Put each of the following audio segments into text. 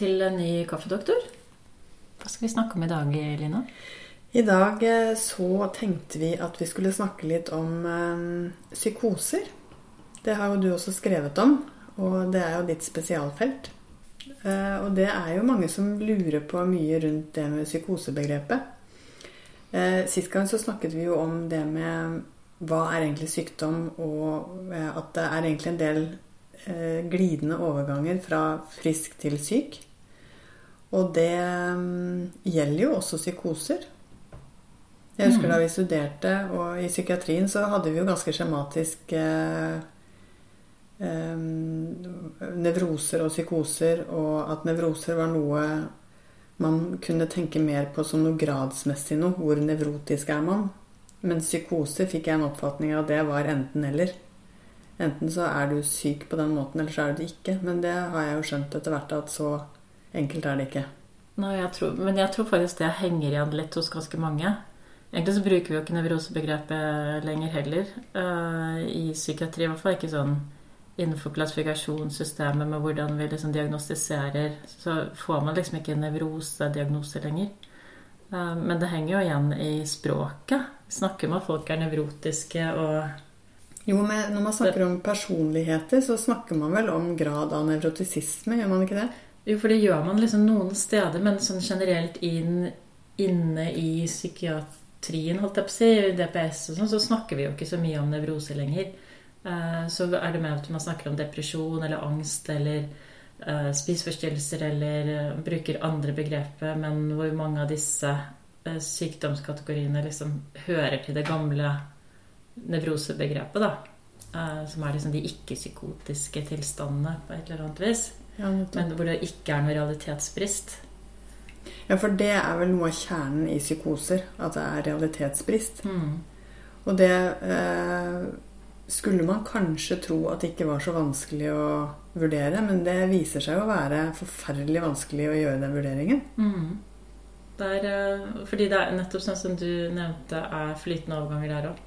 til en ny kaffedoktor. Hva skal vi snakke om i dag, Lina? I dag eh, så tenkte vi at vi skulle snakke litt om eh, psykoser. Det har jo du også skrevet om, og det er jo ditt spesialfelt. Eh, og det er jo mange som lurer på mye rundt det med psykosebegrepet. Eh, sist gang så snakket vi jo om det med hva er egentlig sykdom, og eh, at det er egentlig en del eh, glidende overganger fra frisk til syk. Og det mm, gjelder jo også psykoser. Jeg husker da vi studerte, og i psykiatrien så hadde vi jo ganske skjematisk eh, eh, nevroser og psykoser, og at nevroser var noe man kunne tenke mer på som noe gradsmessig noe. Hvor nevrotisk er man? Men psykose fikk jeg en oppfatning av det var enten-eller. Enten så er du syk på den måten, eller så er du det ikke. Men det har jeg jo skjønt etter hvert at så enkelt er det ikke. Nå, jeg tror, men jeg tror faktisk det henger igjen litt hos ganske mange. Egentlig så bruker vi jo ikke nevrosebegrepet lenger heller. Uh, I psykiatri i hvert fall. Ikke sånn innenfor klassifikasjonssystemet med hvordan vi liksom diagnostiserer. Så får man liksom ikke nevrosediagnose lenger. Uh, men det henger jo igjen i språket. Vi snakker med folk er nevrotiske og Jo, men når man snakker om personligheter, så snakker man vel om grad av nevrotisisme, gjør man ikke det? Jo, for det gjør man liksom noen steder, men sånn generelt inn, inne i psykiatrien, holdt jeg på å si, DPS og sånn, så snakker vi jo ikke så mye om nevrose lenger. Eh, Så er det mer at man snakker om depresjon eller angst eller eh, spiseforstyrrelser eller eh, bruker andre begreper, men hvor mange av disse sykdomskategoriene liksom hører til det gamle nevrosebegrepet, da. Som er liksom de ikke-psykotiske tilstandene på et eller annet vis. Ja. Men hvor det ikke er noe realitetsbrist. ja, for det er vel noe av kjernen i psykoser. At det er realitetsbrist. Mm. Og det eh, skulle man kanskje tro at det ikke var så vanskelig å vurdere, men det viser seg å være forferdelig vanskelig å gjøre den vurderingen. Mm. Det er, eh, fordi det er nettopp sånn som du nevnte, er flytende overganger der òg.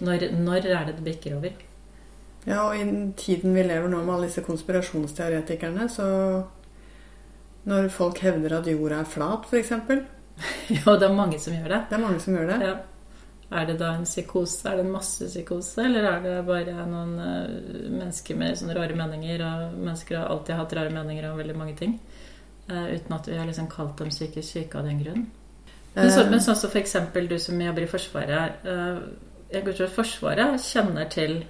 Når, når er det det bikker over? Ja, og i den tiden vi lever nå med alle disse konspirasjonsteoretikerne, så når folk hevder at jorda er flat, f.eks. Ja, det er mange som gjør det. Det er mange som gjør det. Ja. Er det da en psykose? Er det en massepsykose? Eller er det bare noen eh, mennesker med sånne rare meninger? Og mennesker har alltid hatt rare meninger om veldig mange ting. eh, uten at vi har liksom kalt dem psykisk syke av den grunn. Men, så, Eh, men sånn som for eksempel du som jobber i Forsvaret. jeg går til at Forsvaret kjenner til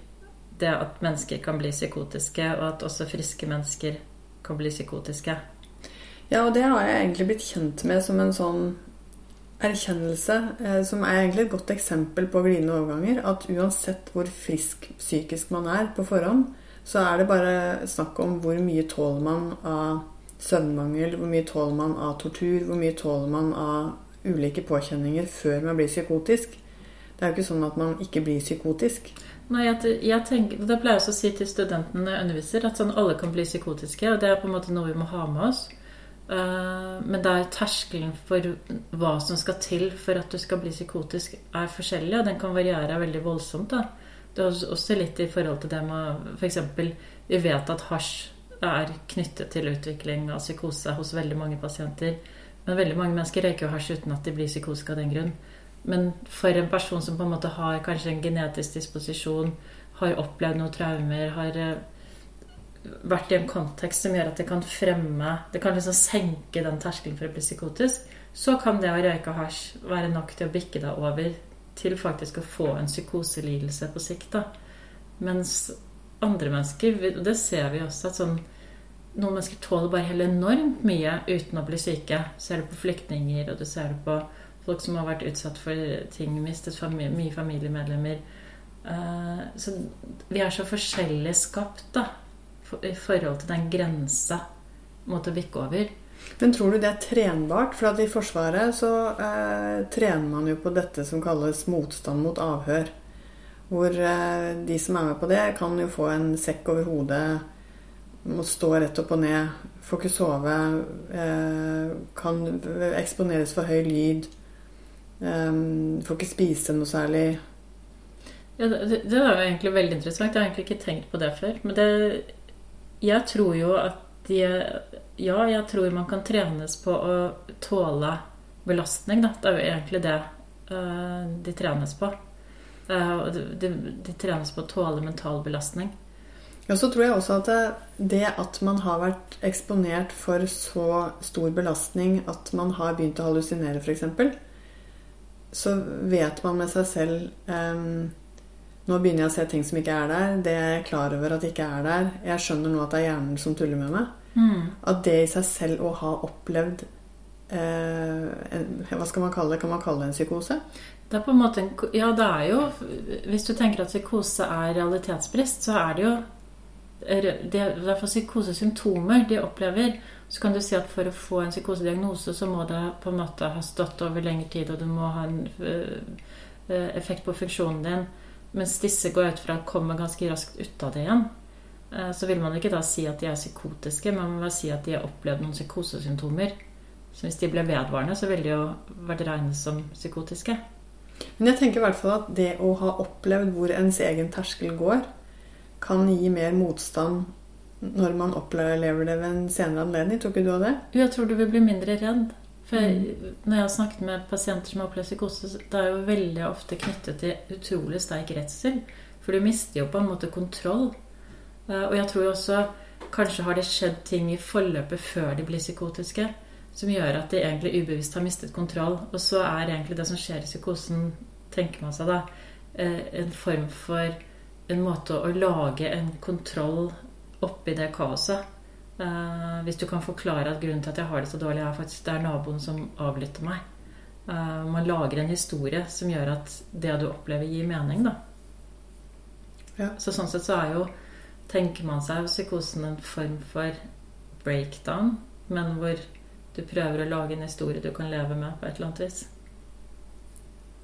det at mennesker kan bli psykotiske, og at også friske mennesker kan bli psykotiske. Ja, og det har jeg egentlig blitt kjent med som en sånn erkjennelse, eh, som er egentlig et godt eksempel på glidende overganger. At uansett hvor frisk psykisk man er på forhånd, så er det bare snakk om hvor mye tåler man av søvnmangel, hvor mye tåler man av tortur, hvor mye tåler man av ulike påkjenninger før man blir psykotisk. Det er jo ikke sånn at man ikke blir psykotisk. Nei, jeg, jeg tenker, Det pleier jeg også å si til studentene jeg underviser, at sånn alle kan bli psykotiske. Og det er på en måte noe vi må ha med oss. Uh, men der terskelen for hva som skal til for at du skal bli psykotisk, er forskjellig, og den kan variere veldig voldsomt. da. Det er også litt i forhold til det med F.eks. vi vet at hasj er knyttet til utvikling av psykose hos veldig mange pasienter. Men veldig mange mennesker røyker jo hasj uten at de blir psykotiske av den grunn. Men for en person som på en måte har kanskje en genetisk disposisjon, har opplevd noen traumer, har eh, vært i en kontekst som gjør at det kan fremme Det kan liksom senke den terskelen for å bli psykotisk, så kan det å røyke hasj være nok til å bikke deg over til faktisk å få en psykoselidelse på sikt. da. Mens andre mennesker, og det ser vi også, at sånn noen mennesker tåler bare helt enormt mye uten å bli syke. Ser du på flyktninger, og du ser det på folk som har vært utsatt for ting, mistet familie, mye familiemedlemmer. Uh, så vi er så forskjellig skapt da, for, i forhold til den grensa mot å bikke over. Men tror du det er trenbart? For at i Forsvaret så uh, trener man jo på dette som kalles motstand mot avhør. Hvor uh, de som er med på det, kan jo få en sekk over hodet, må stå rett opp og ned, får ikke sove, kan eksponeres for høy lyd, eh, får ikke spise noe særlig. Ja, det, det er jo egentlig veldig interessant. Jeg har egentlig ikke tenkt på det før. Men det Jeg tror jo at de Ja, jeg tror man kan trenes på å tåle belastning, da. Det er jo egentlig det uh, de trenes på. Uh, de, de, trenes på å tåle mental belastning. Ja, så tror jeg også at det, at man har vært eksponert for så stor belastning at man har begynt å hallusinere, f.eks., så vet man med seg selv um, Nå begynner jeg å se ting som ikke er der. Det jeg er klar over at ikke er der. Jeg skjønner nå at det er hjernen som tuller med meg. Mm. At det i seg selv å ha opplevd uh, en, Hva skal man kalle det? Kan man kalle det en psykose? Det er på en måte en, Ja, det er jo Hvis du tenker at psykose er realitetsbrist, så er det jo det er derfor psykosesymptomer de opplever. Så kan du si at for å få en psykosediagnose, så må det på en måte ha stått over lengre tid, og du må ha en uh, effekt på funksjonen din. Mens disse går ut fra å komme ganske raskt ut av det igjen. Uh, så vil man ikke da si at de er psykotiske, men man vil si at de har opplevd noen psykosesymptomer. Så hvis de ble vedvarende, så ville de jo vært regnet som psykotiske. Men jeg tenker i hvert fall at det å ha opplevd hvor ens egen terskel går, kan gi mer motstand når man opplever det ved en senere anledning. Tror ikke du av det? Jeg tror du vil bli mindre redd. For mm. når jeg har snakket med pasienter som har opplevd psykose, det er jo veldig ofte knyttet til utrolig sterk redsel. For du mister jo på en måte kontroll. Eh, og jeg tror jo også kanskje har det skjedd ting i forløpet før de blir psykotiske som gjør at de egentlig ubevisst har mistet kontroll. Og så er egentlig det som skjer i psykosen, tenker man seg da, eh, en form for en måte å lage en kontroll oppi det kaoset. Uh, hvis du kan forklare at grunnen til at jeg har det så dårlig, er faktisk det er naboen som avlytter meg. Uh, man lager en historie som gjør at det du opplever, gir mening, da. Ja. Så sånn sett så er jo Tenker man seg psykosen en form for breakdown, men hvor du prøver å lage en historie du kan leve med på et eller annet vis.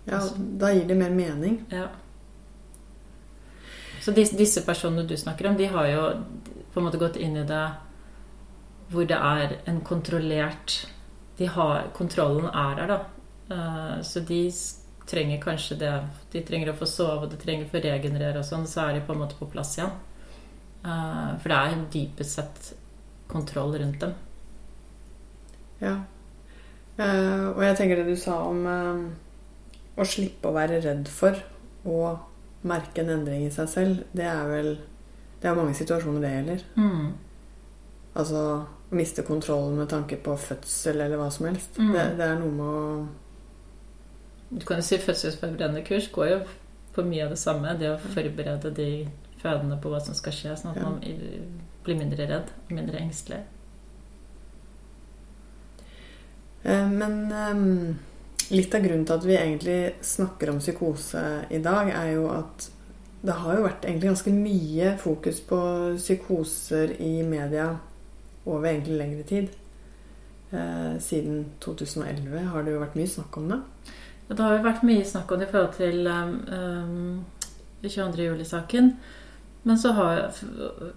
Ja, da gir det mer mening. Ja. Så disse personene du snakker om, de har jo på en måte gått inn i det hvor det er en kontrollert de har, Kontrollen er der, da. Uh, så de trenger kanskje det De trenger å få sove, de trenger å få regenerere og sånn. Så er de på en måte på plass igjen. Uh, for det er dypest sett kontroll rundt dem. Ja. Uh, og jeg tenker det du sa om å slippe å være redd for å merke en endring i seg selv, det er vel Det er mange situasjoner det gjelder. Mm. Altså miste kontrollen med tanke på fødsel eller hva som helst. Mm. Det, det, er noe med å Du kan jo si fødselsforberedende kurs går jo på mye av det samme. Det å forberede de fødende på hva som skal skje, sånn at ja. man blir mindre redd og mindre engstelig. Eh, men um, litt av grunnen til at vi egentlig snakker om psykose i dag, er jo at det har jo vært egentlig ganske mye fokus på psykoser i media over egentlig lengre tid. Eh, siden 2011 har det jo vært mye snakk om det. Det har jo vært mye snakk om det i forhold til um, 22. Men så, har,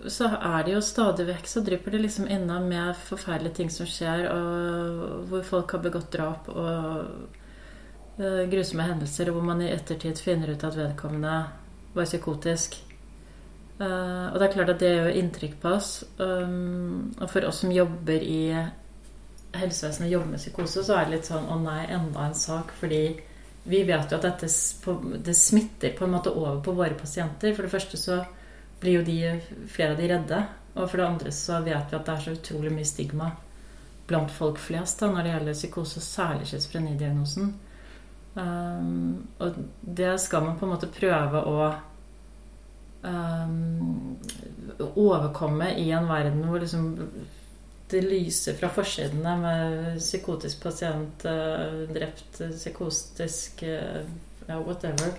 så, er det jo stadig vekk så drypper det liksom inna med forferdelige ting som skjer, og hvor folk har begått drap og uh, grusomme hendelser, og hvor man i ettertid finner ut at vedkommende var psykotisk. Uh, og det er klart at det gjør inntrykk på oss. Um, og for oss som jobber i helsevesenet jobber med psykose, så er det litt sånn å nei, enda en sak. Fordi vi vet jo at dette det smitter på en måte over på våre pasienter. For det første så blir jo de, flere av de redde. Og for det andre så vet vi at det er så utrolig mye stigma blant folk flest da, når det gjelder psykose, særlig schizofrenidiagnosen. Um, og det skal man på en måte prøve å um, overkomme i en verden hvor liksom det lyser fra forsidene med psykotisk pasient, uh, drept, psykotisk uh, ja, whatever.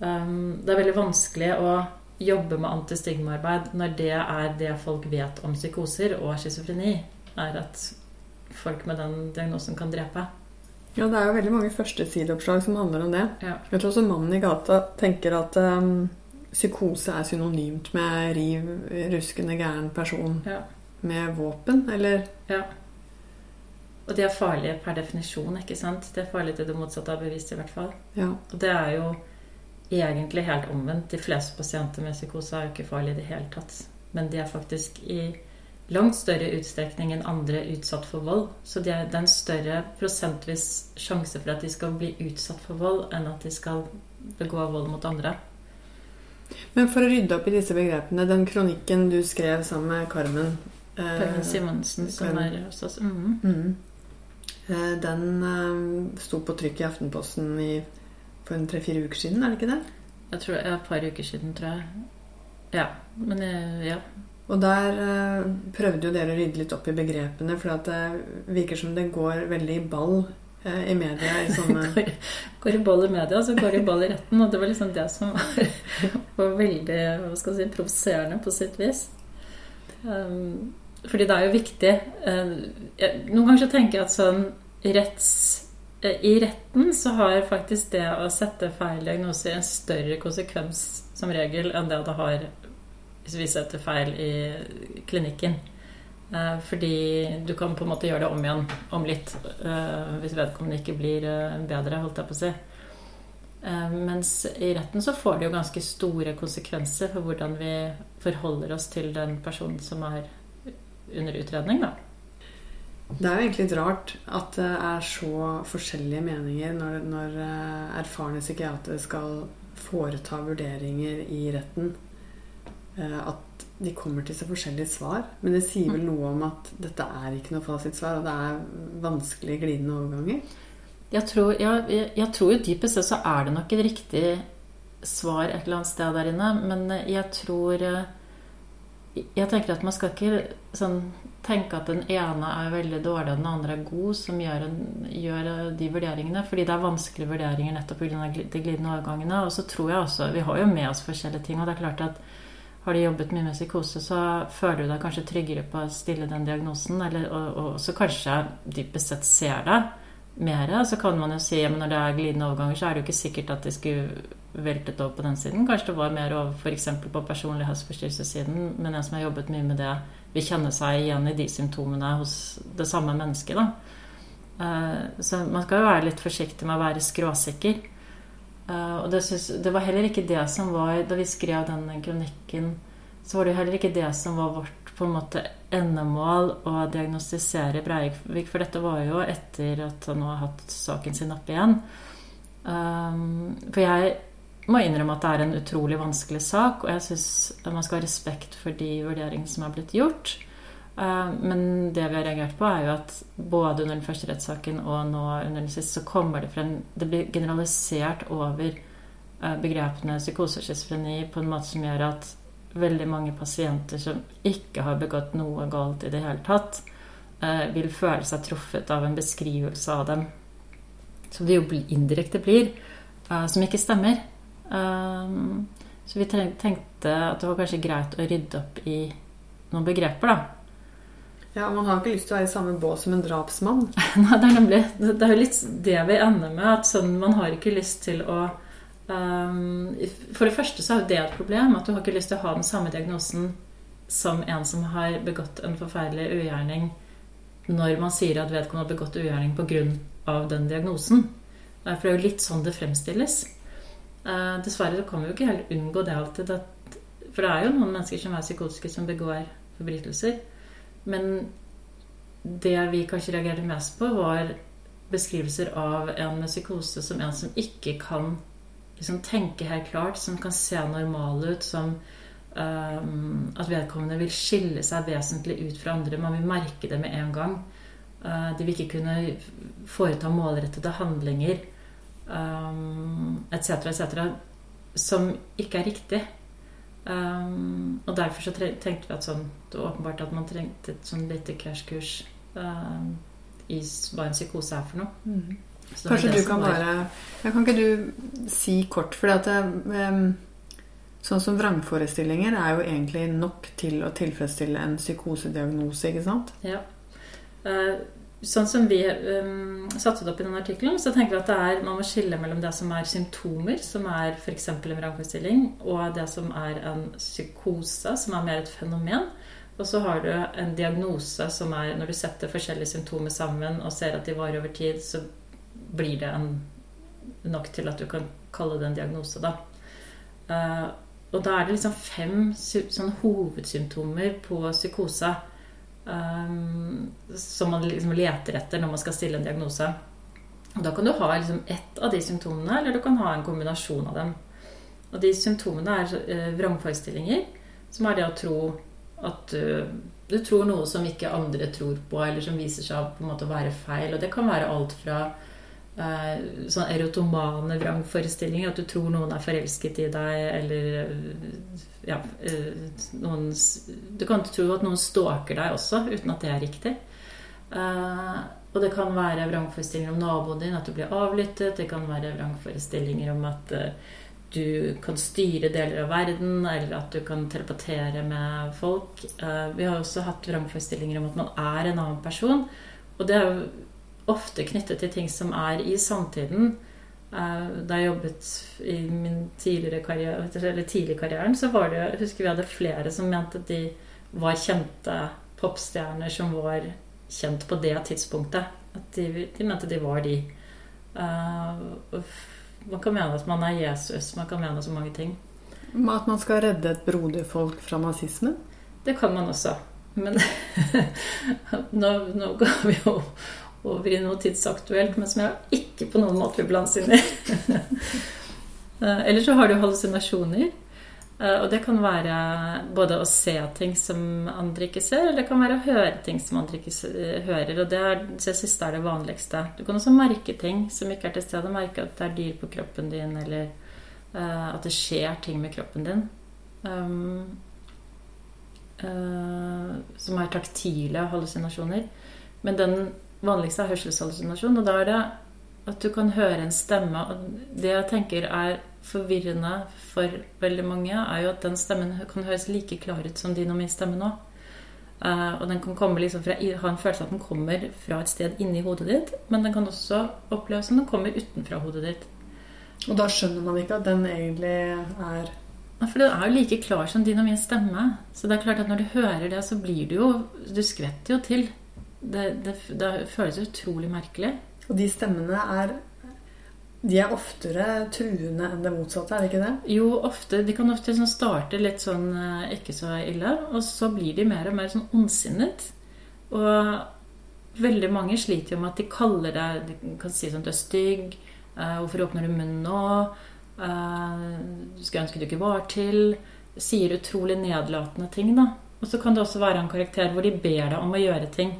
Um, det er veldig vanskelig å jobbe med antistigmaarbeid når det er det folk vet om psykoser og schizofreni, er at folk med den diagnosen kan drepe. Ja, det er jo veldig mange førstesideoppslag som handler om det. Ja. Jeg tror også mannen i gata tenker at um, psykose er synonymt med riv ruskende gæren person ja. med våpen, eller Ja. Og de er farlige per definisjon, ikke sant? Det er farlig til det motsatte av bevis, i hvert fall. Ja. Og det er jo egentlig helt omvendt. De fleste pasienter med psykose er jo ikke farlige i det hele tatt. Men de er faktisk i langt større utstrekning enn andre utsatt for vold. Så det er en større prosentvis sjanse for at de skal bli utsatt for vold, enn at de skal begå vold mot andre. Men for å rydde opp i disse begrepene, den kronikken du skrev sammen med Carmen Carmen Simonsen, som er hos oss. Mm. Mm. Eh, den eh, sto på trykk i Aftenposten i, for en tre-fire uker siden, er det ikke det? Jeg tror det er et par uker siden, tror jeg. Ja. Men eh, ja. Og der uh, prøvde jo dere å rydde litt opp i begrepene, for det virker som det går veldig i ball uh, i media. I sånne går, går, i ball i media, så går det i ball i retten. Og det var liksom det som var, var veldig hva skal jeg si, provoserende på sitt vis. Um, fordi det er jo viktig uh, Noen ganger så tenker jeg at sånn retts i retten så har faktisk det å sette feil diagnose en større konsekvens som regel enn det det har hvis vi setter feil i klinikken. Eh, fordi du kan på en måte gjøre det om igjen om litt eh, hvis vedkommende ikke blir eh, bedre, holdt jeg på å si. Mens i retten så får det jo ganske store konsekvenser for hvordan vi forholder oss til den personen som er under utredning, da. Det er jo egentlig litt rart at det er så forskjellige meninger når, når erfarne psykiatere skal foreta vurderinger i retten. Eh, at de kommer til så forskjellige svar. Men det sier vel mm. noe om at dette er ikke noe fasitsvar, og det er vanskelige glidende overganger? Jeg tror, jeg, jeg tror jo dypest sett så er det nok et riktig svar et eller annet sted der inne. Men jeg tror eh, Jeg tenker at man skal ikke sånn, tenke at den ene er veldig dårlig og den andre er god, som gjør, en, gjør de vurderingene. Fordi det er vanskelige vurderinger nettopp pga. de glidende overgangene. Og så tror jeg også Vi har jo med oss forskjellige ting. Og det er klart at har du jobbet mye med psykose, så føler du deg kanskje tryggere på å stille den diagnosen. Eller, og, og så kanskje dypest sett ser det mer. Så kan man jo si at når det er glidende overganger, så er det jo ikke sikkert at de skulle veltet over på den siden. Kanskje det var mer over f.eks. på personlighetsforstyrrelsessiden. Men en som har jobbet mye med det, vil kjenne seg igjen i de symptomene hos det samme mennesket. da. Eh, så man skal jo være litt forsiktig med å være skråsikker. Uh, og det, synes, det, var heller ikke det som var Da vi skrev den kronikken, så var det heller ikke det som var vårt på en måte endemål å diagnostisere Breivik. For dette var jo etter at han har hatt saken sin opp igjen. Um, for jeg må innrømme at det er en utrolig vanskelig sak, og jeg syns man skal ha respekt for de vurderingene som er blitt gjort. Eh, men det vi har reagert på, er jo at både under den første rettssaken og nå under den siste, så kommer det frem Det blir generalisert over eh, begrepene psykose og schizofreni på en måte som gjør at veldig mange pasienter som ikke har begått noe galt i det hele tatt, eh, vil føle seg truffet av en beskrivelse av dem. Som det jo indirekte blir, som ikke stemmer. Så vi tenkte at det var kanskje greit å rydde opp i noen begreper, da. Ja, Man har ikke lyst til å være i samme bås som en drapsmann. Nei, det er nemlig Det er jo litt det vi ender med. At sånn, man har ikke lyst til å um, For det første så er jo det et problem. At du har ikke lyst til å ha den samme diagnosen som en som har begått en forferdelig ugjerning, når man sier at vedkommende har begått ugjerning pga. den diagnosen. For det er jo litt sånn det fremstilles. Uh, dessverre så kan vi jo ikke heller unngå det alltid. At, for det er jo noen mennesker som er psykotiske, som begår forbrytelser. Men det vi kanskje reagerte mest på, var beskrivelser av en med psykose som en som ikke kan liksom, tenke helt klart, som kan se normal ut, som um, At vedkommende vil skille seg vesentlig ut fra andre. Man vil merke det med en gang. Uh, de vil ikke kunne foreta målrettede handlinger um, etc., etc., som ikke er riktig. Um, og derfor så tenkte vi at sånn, det var åpenbart at man trengte et sånn lite krasjkurs um, i hva en psykose er for noe. Mm. Kanskje du kan bare ja, Kan ikke du si kort For det, um, sånn som vrangforestillinger er jo egentlig nok til å tilfredsstille en psykosediagnose, ikke sant? Ja. Uh, sånn som vi um, satte det opp i den artikkelen, så tenker vi at er, man må skille mellom det som er symptomer, som er f.eks. en vrangforestilling, og det som er en psykose, som er mer et fenomen. Og så har du en diagnose som er når du setter forskjellige symptomer sammen og ser at de varer over tid, så blir det en, nok til at du kan kalle det en diagnose, da. Uh, og da er det liksom fem sånn hovedsymptomer på psykose eh, som man liksom leter etter når man skal stille en diagnose. Og da kan du ha liksom ett av de symptomene, eller du kan ha en kombinasjon av dem. Og de symptomene er eh, vrangforestillinger, som er det å tro at du, du tror noe som ikke andre tror på, eller som viser seg på en måte å være feil. Og det kan være alt fra eh, sånn erotomane vrangforestillinger, at du tror noen er forelsket i deg, eller eh, ja, eh, noen Du kan tro at noen stalker deg også, uten at det er riktig. Og det kan være vrangforestillinger om naboen din, at du blir avlyttet. Det kan være vrangforestillinger om at du kan styre deler av verden, eller at du kan telepatere med folk. Vi har også hatt vrangforestillinger om at man er en annen person. Og det er jo ofte knyttet til ting som er i samtiden. Eh, Da jeg jobbet i min tidligere karriere, eller tidlig karrieren, så var det Jeg husker vi hadde flere som mente at de var kjente popstjerner som var kjent på det tidspunktet. At de, de mente de var de. Eh, man kan mene at man er Jesus, man kan mene så mange ting. At man skal redde et broderfolk fra nazismen? Det kan man også. Men nå, nå går vi jo over i noe tidsaktuelt, men som jeg ikke på noen måte vil blandes inn i. Eh, Eller så har du hallusinasjoner. Eh, Og det kan være både å se ting som andre ikke ser, eller det kan være å høre ting som andre ikke hører. Og det, er, det siste er det vanligste. Du kan også merke ting som ikke er til stede. Merke at det er dyr på kroppen din, eller uh, at det skjer ting med kroppen din. Um, uh, som er taktile hallusinasjoner. Men den vanligste er hørselshallusinasjon, og da er det at du kan høre en stemme. Og det jeg tenker er forvirrende for veldig mange, er jo at den stemmen kan høres like klar ut som din og min stemme nå. Uh, og den kan komme liksom fra, ha en følelse av at den kommer fra et sted inni hodet ditt, men den kan også oppleves som den kommer utenfra hodet ditt. Og da skjønner man ikke at den egentlig er For den er jo like klar som din og min stemme. Så det er klart at når du hører det, så blir du jo Du skvetter jo til. Det, det, det føles utrolig merkelig. Og de stemmene er De er oftere truende enn det motsatte, er det ikke det? Jo, ofte, De kan ofte sånn starte litt sånn eh, ikke så ille, og så blir de mer og mer sånn ondsinnet. Og veldig mange sliter jo med at de kaller deg De kan si sånn du er stygg. Uh, hvorfor åpner du munnen nå? Uh, skulle ønske du ikke var til. Sier utrolig nedlatende ting, da. Og så kan det også være en karakter hvor de ber deg om å gjøre ting.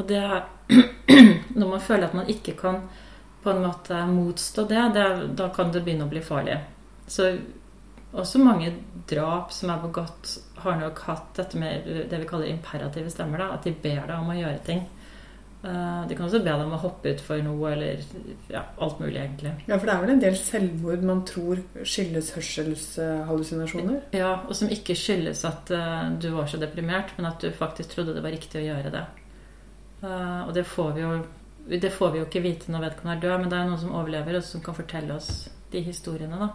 Og det er Når man føler at man ikke kan på en måte motstå det, det er, da kan det begynne å bli farlig. Så også mange drap som er begått, har nok hatt dette med det vi kaller imperative stemmer. Da, at de ber deg om å gjøre ting. Eh, De kan også be deg om å hoppe utfor noe, eller ja, alt mulig, egentlig. Ja, for det er vel en del selvmord man tror skyldes hørselshallusinasjoner? Ja, Og som ikke skyldes at eh, du var så deprimert, men at du faktisk trodde det var riktig å gjøre det. Eh, og det får jo det får vi jo ikke vite når vedkommende er død, men det er noen som overlever, og som kan fortelle oss de historiene. da.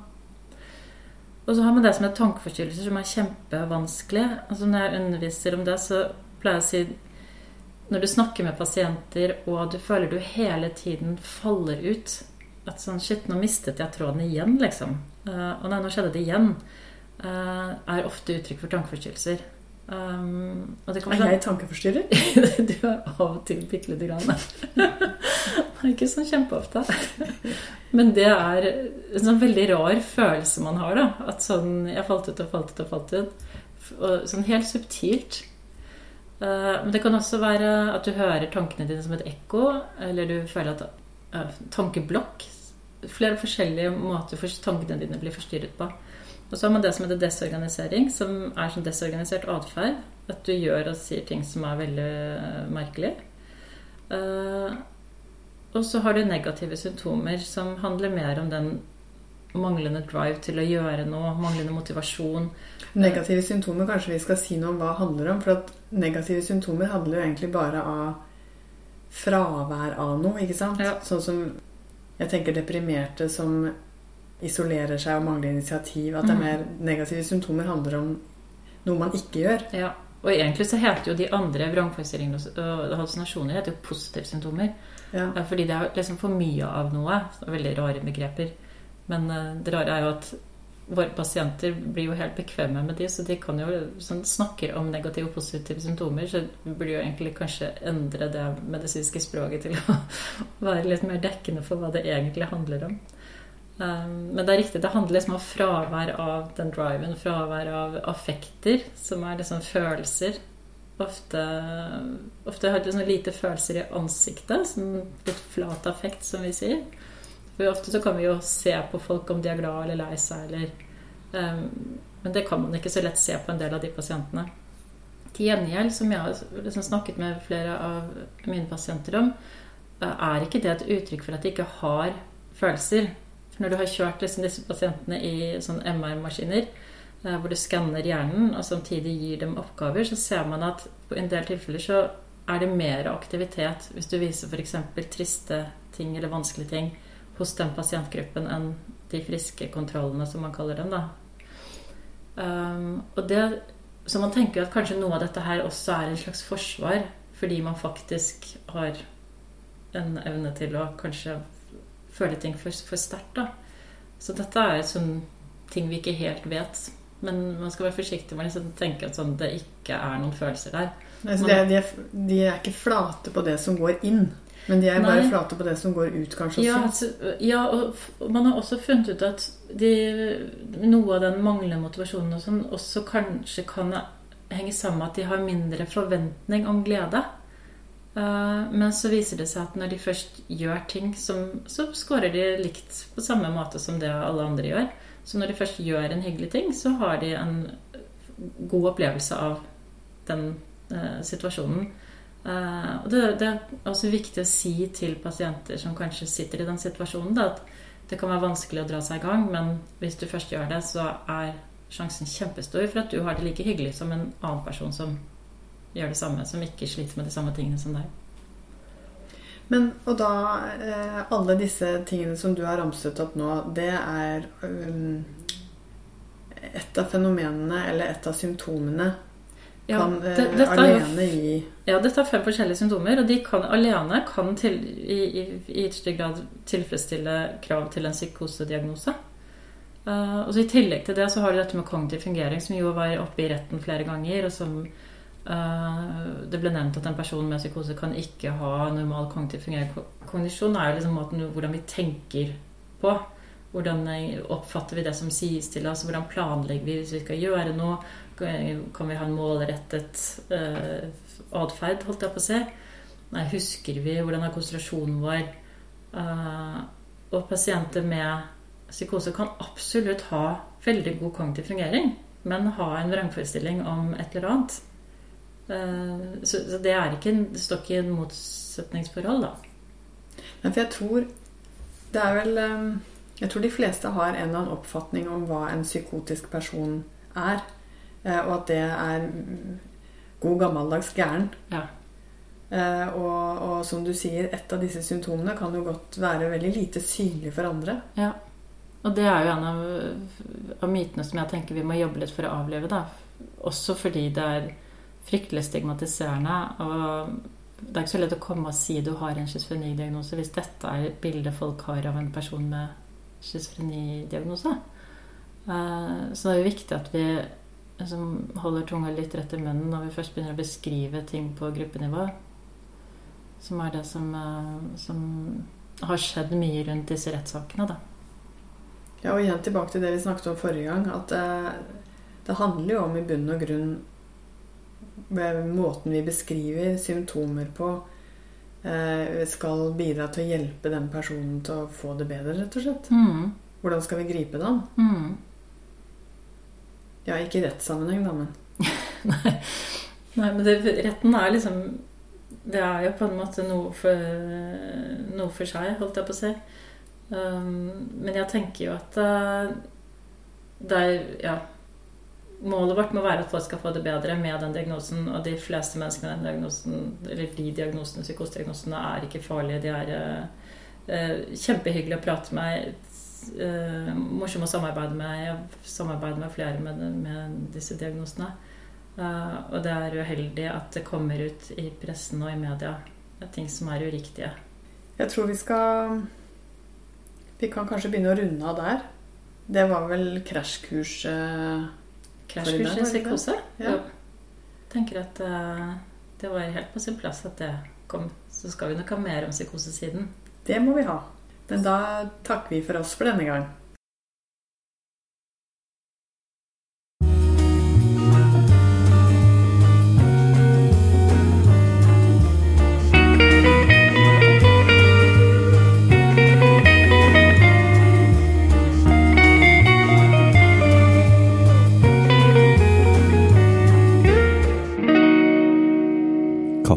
Og så har man det som er tankeforstyrrelser, som er kjempevanskelig. Altså Når jeg underviser om det, så pleier jeg å si Når du snakker med pasienter, og du føler du hele tiden faller ut At sånn Shit, nå mistet jeg tråden igjen, liksom. Uh, og nei, nå skjedde det igjen. Uh, er ofte uttrykk for tankeforstyrrelser. Um, det Er jeg tankeforstyrrer? du er av og til bitte lite grann. ikke sånn kjempeofte. Men det er en sånn veldig rar følelse man har. da At sånn Jeg falt ut og falt ut og falt ut. Og sånn helt subtilt. Uh, Men det kan også være at du hører tankene dine som et ekko, eller du føler at uh, Tankeblokk. Flere forskjellige måter tankene dine blir forstyrret på. Og så har man det som heter desorganisering, som er sånn desorganisert atferd. At du gjør og sier ting som er veldig eh, merkelig. Uh, og så har du negative symptomer som handler mer om den manglende drive til å gjøre noe, manglende motivasjon. Negative symptomer, kanskje vi skal si noe om hva det handler om. For at negative symptomer handler jo egentlig bare av fravær av noe, ikke sant? Ja. Sånn som jeg tenker deprimerte som isolerer seg og mangler initiativ. At det er Mhm. mer negative symptomer handler om noe man ikke gjør. Ja. Og egentlig så heter jo de andre vrangforestillingene og hallusinasjoner heter jo positive symptomer. Ja. Fordi det er liksom for mye av noe. Veldig rare begreper. Men eh, det rare er jo at våre pasienter blir jo helt bekvemme med de, så de kan jo sånn, snakker om negative og positive symptomer, så vi burde jo egentlig kanskje endre det medisinske språket til å være litt mer dekkende for hva det egentlig handler om. Um, men det er riktig, det handler liksom om fravær av den driven, fravær av affekter, som er liksom følelser. Ofte, ofte har liksom lite følelser i ansiktet, sånn litt flat affekt, som vi sier. For ofte så kan vi jo se på folk om de er glad eller lei seg, eller um, Men det kan man ikke så lett se på en del av de pasientene. Til gjengjeld, som jeg har liksom snakket med flere av mine pasienter om, eh, er ikke det et uttrykk for at de ikke har følelser. Når du har kjørt liksom disse pasientene i sånn MR-maskiner, eh, hvor du skanner hjernen og samtidig gir dem oppgaver, så ser man at på en del tilfeller så er det mer aktivitet hvis du viser f.eks. triste ting eller vanskelige ting hos den pasientgruppen enn de friske kontrollene, som man kaller dem. da. Um, og det, så man tenker at kanskje noe av dette her også er en slags forsvar, fordi man faktisk har en evne til å kanskje føle ting for, for sterkt. Så dette er sånn ting vi ikke helt vet. Men man skal være forsiktig med å liksom tenke at sånn, det ikke er noen følelser der. Nei, de, er, de, er, de, er, ikke flate på det som går inn. Men de er Nei. bare flate på det som går ut, kanskje? Ja, altså, ja, og man har også funnet ut at de, noe av den manglende motivasjonen og sånn også kanskje kan henge sammen med at de har mindre forventning om glede. Uh, men så viser det seg at når de først gjør ting, som, så scorer de likt på samme måte som det alle andre gjør. Så når de først gjør en hyggelig ting, så har de en god opplevelse av den uh, situasjonen. Uh, og det, det, er også viktig å si til pasienter som kanskje sitter i den situasjonen, da, at det kan være vanskelig å dra seg i gang, men hvis du først gjør det, så er sjansen kjempestor for at du har det like hyggelig som en annen person som gjør det samme, som ikke sliter med de samme tingene som deg. Men, og da eh, Alle disse tingene som du har ramset opp nå, det er um, et av fenomenene eller et av symptomene ja, kan det, dette, alene gi Ja, dette er fem forskjellige symptomer, og de kan alene kan til, i, i, i ytterste grad tilfredsstille krav til en psykosediagnose. Uh, og så I tillegg til det så har du dette med kognitiv fungering, som jo var oppe i retten flere ganger. og som Det ble nevnt at en person med psykose kan ikke ha normal kognitiv fungerende Kognisjon er jo liksom måten hvordan vi tenker på. Hvordan oppfatter vi det som sies til oss? Hvordan planlegger vi hvis vi skal gjøre noe? Kan vi ha en målrettet uh, atferd, holdt jeg på å si? Nei, husker vi hvordan er konsentrasjonen vår? Uh, og pasienter med psykose kan absolutt ha veldig god kognitiv fungering, men ha en vrangforestilling om et eller annet. Uh, så, så, det er ikke, det står ikke i en motsetningsforhold, da. Men for jeg tror Det er vel um, Jeg tror de fleste har en eller annen oppfatning om hva en psykotisk person er. Eh, og at det er god gammeldags gæren. Ja. Eh, og, og, som du sier, et av disse symptomene kan jo godt være veldig lite synlig for andre. Ja. Og det er jo en av, av mytene som jeg tenker vi må jobbe litt for å avleve, Da. Også fordi det er fryktelig stigmatiserende. Og det er ikke så lett å komme og si du har en schizofrenidiagnose hvis dette er bildet folk har av en person med schizofrenidiagnose. Eh, så det er jo viktig at vi som holder tunga litt rett i munnen når vi først begynner å beskrive ting på gruppenivå. Som er det som, eh, som har skjedd mye rundt disse rettssakene, da. Ja, og igjen tilbake til det vi snakket om forrige gang. At det, eh, det handler jo om i bunn og grunn måten vi beskriver symptomer på, eh, skal bidra til å hjelpe den personen til å få det bedre, rett og slett. Mm. Hvordan skal vi gripe det an? Mm. Ja, ikke i rettssammenheng, da, men Nei. Nei, men det, retten er liksom Det er jo på en måte noe for, noe for seg, holdt jeg på å si. Um, men jeg tenker jo at uh, det er Ja. Målet vårt må være at folk skal få det bedre med den diagnosen. Og de fleste menneskene med den diagnosen, eller de diagnosene, psykosediagnosene, er ikke farlige. De er uh, kjempehyggelige å prate med uh, morsom å samarbeide med. Jeg samarbeider med flere med, med disse diagnosene. Uh, og det er uheldig at det kommer ut i pressen og i media ting som er uriktige. Jeg tror vi skal Vi kan kanskje begynne å runde av der. Det var vel krasjkurset Krasjkurs i psykose? Ja. Tenker at uh, det var helt på sin plass at det kom. Så skal vi nok ha mer om psykosesiden. Det må vi ha. Men da takker vi for oss for denne gang.